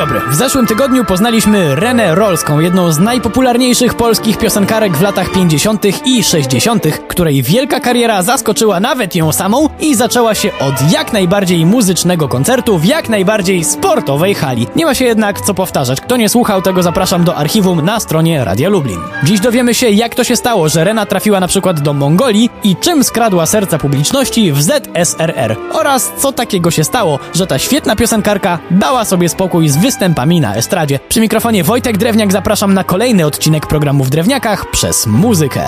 dobry. W zeszłym tygodniu poznaliśmy Renę Rolską, jedną z najpopularniejszych polskich piosenkarek w latach 50. i 60., której wielka kariera zaskoczyła nawet ją samą i zaczęła się od jak najbardziej muzycznego koncertu w jak najbardziej sportowej hali. Nie ma się jednak co powtarzać. Kto nie słuchał, tego zapraszam do archiwum na stronie Radia Lublin. Dziś dowiemy się, jak to się stało, że Rena trafiła na przykład do Mongolii i czym skradła serca publiczności w ZSRR oraz co takiego się stało, że ta świetna piosenkarka dała sobie spokój z występami na estradzie. Przy mikrofonie Wojtek Drewniak zapraszam na kolejny odcinek programu w Drewniakach przez muzykę.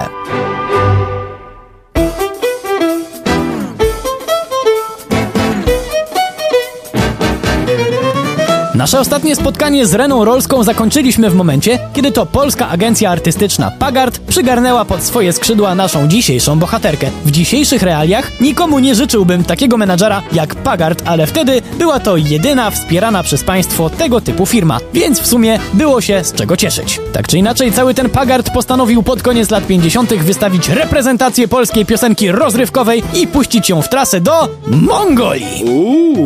Nasze ostatnie spotkanie z Reną Rolską zakończyliśmy w momencie, kiedy to polska agencja artystyczna Pagard przygarnęła pod swoje skrzydła naszą dzisiejszą bohaterkę. W dzisiejszych realiach nikomu nie życzyłbym takiego menadżera jak Pagard, ale wtedy była to jedyna wspierana przez państwo tego typu firma, więc w sumie było się z czego cieszyć. Tak czy inaczej, cały ten Pagard postanowił pod koniec lat 50. wystawić reprezentację polskiej piosenki rozrywkowej i puścić ją w trasę do Mongolii.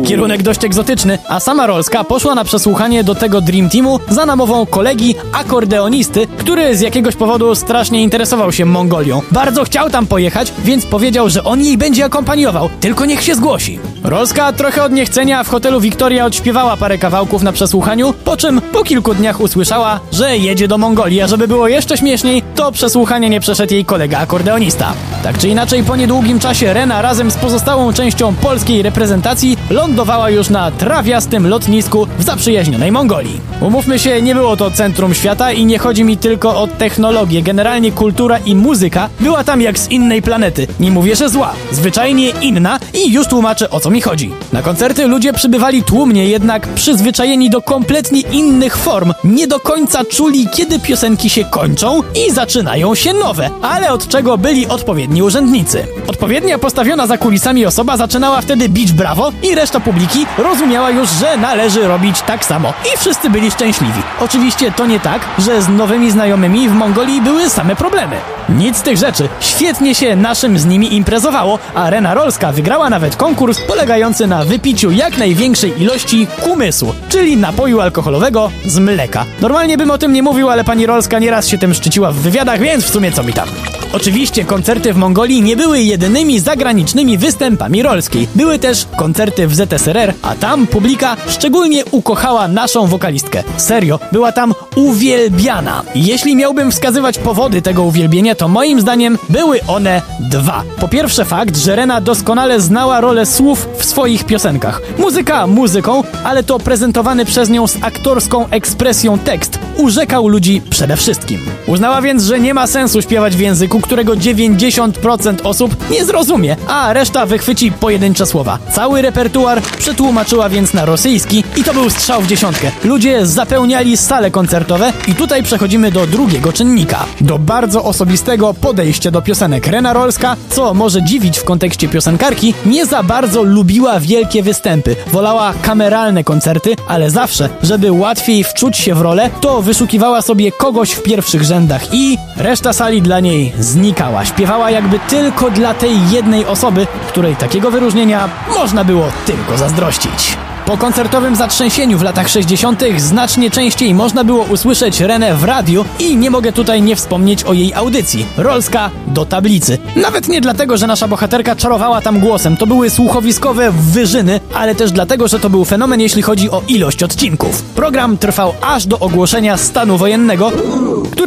Kierunek dość egzotyczny, a sama Rolska poszła na przesłuchanie do tego Dream Teamu za namową kolegi akordeonisty, który z jakiegoś powodu strasznie interesował się Mongolią. Bardzo chciał tam pojechać, więc powiedział, że on jej będzie akompaniował, tylko niech się zgłosi. Rolska trochę od niechcenia w hotelu Victoria odśpiewała parę kawałków na przesłuchaniu, po czym po kilku dniach usłyszała, że jedzie do Mongolii, a żeby było jeszcze śmieszniej, to przesłuchanie nie przeszedł jej kolega akordeonista. Tak czy inaczej, po niedługim czasie Rena razem z pozostałą częścią polskiej reprezentacji lądowała już na trawiastym lotnisku w zaprzyjaźnionej Mongolii. Umówmy się, nie było to centrum świata i nie chodzi mi tylko o technologię. Generalnie kultura i muzyka była tam jak z innej planety. Nie mówię, że zła, zwyczajnie inna i już tłumaczę o co mi chodzi. Na koncerty ludzie przybywali tłumnie, jednak przyzwyczajeni do kompletnie innych form. Nie do końca czuli, kiedy piosenki się kończą i zaczynają się nowe, ale od czego byli odpowiedni urzędnicy. Odpowiednia postawiona za kulisami osoba zaczynała wtedy bić brawo i reszta publiki rozumiała już, że należy robić tak samo. I wszyscy byli szczęśliwi. Oczywiście to nie tak, że z nowymi znajomymi w Mongolii były same problemy. Nic z tych rzeczy. Świetnie się naszym z nimi imprezowało, a Rena Rolska wygrała nawet konkurs polegający na wypiciu jak największej ilości kumysu, czyli napoju alkoholowego z mleka. Normalnie bym o tym nie mówił, ale pani Rolska nieraz się tym szczyciła w wywiadach, więc w sumie co mi tam. Oczywiście koncerty w Mongolii nie były jedynymi zagranicznymi występami Rolskiej. Były też koncerty w ZSRR, a tam publika szczególnie ukochała naszą wokalistkę. Serio, była tam uwielbiana. Jeśli miałbym wskazywać powody tego uwielbienia, to moim zdaniem były one dwa. Po pierwsze fakt, że Rena doskonale znała rolę słów w swoich piosenkach. Muzyka muzyką, ale to prezentowany przez nią z aktorską ekspresją tekst urzekał ludzi przede wszystkim. Uznała więc, że nie ma sensu śpiewać w języku, którego 90% osób nie zrozumie, a reszta wychwyci pojedyncze słowa. Cały repertuar przetłumaczyła więc na rosyjski i to był strzał w dziesiątkę. Ludzie zapełniali sale koncertowe i tutaj przechodzimy do drugiego czynnika. Do bardzo osobistego podejścia do piosenek. Rena Rolska, co może dziwić w kontekście piosenkarki, nie za bardzo lubiła wielkie występy. Wolała kameralne koncerty, ale zawsze, żeby łatwiej wczuć się w rolę, to wyszukiwała sobie kogoś w pierwszych rzędach i reszta sali dla niej znikała. Śpiewała jakby tylko dla tej jednej osoby, której takiego wyróżnienia można było tylko zazdrościć. Po koncertowym zatrzęsieniu w latach 60. znacznie częściej można było usłyszeć Renę w radiu i nie mogę tutaj nie wspomnieć o jej audycji. Rolska do tablicy. Nawet nie dlatego, że nasza bohaterka czarowała tam głosem, to były słuchowiskowe wyżyny, ale też dlatego, że to był fenomen jeśli chodzi o ilość odcinków. Program trwał aż do ogłoszenia stanu wojennego,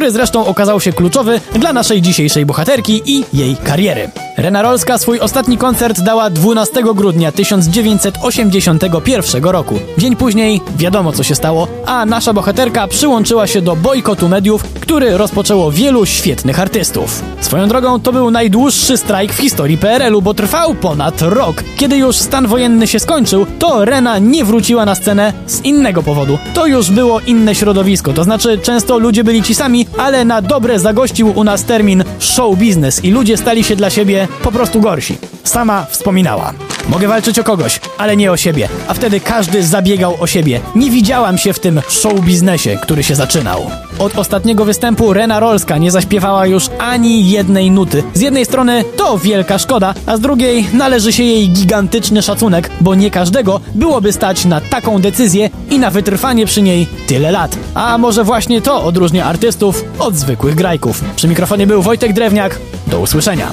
który zresztą okazał się kluczowy dla naszej dzisiejszej bohaterki i jej kariery. Rena Rolska swój ostatni koncert dała 12 grudnia 1981 roku. Dzień później wiadomo co się stało, a nasza bohaterka przyłączyła się do bojkotu mediów, który rozpoczęło wielu świetnych artystów. Swoją drogą to był najdłuższy strajk w historii PRL-u, bo trwał ponad rok. Kiedy już stan wojenny się skończył, to Rena nie wróciła na scenę z innego powodu. To już było inne środowisko, to znaczy często ludzie byli ci sami, ale na dobre zagościł u nas termin show business i ludzie stali się dla siebie po prostu gorsi. Sama wspominała. Mogę walczyć o kogoś, ale nie o siebie. A wtedy każdy zabiegał o siebie. Nie widziałam się w tym show biznesie, który się zaczynał. Od ostatniego występu Rena Rolska nie zaśpiewała już ani jednej nuty. Z jednej strony to wielka szkoda, a z drugiej należy się jej gigantyczny szacunek, bo nie każdego byłoby stać na taką decyzję i na wytrwanie przy niej tyle lat. A może właśnie to odróżnia artystów od zwykłych grajków. Przy mikrofonie był Wojtek Drewniak. Do usłyszenia.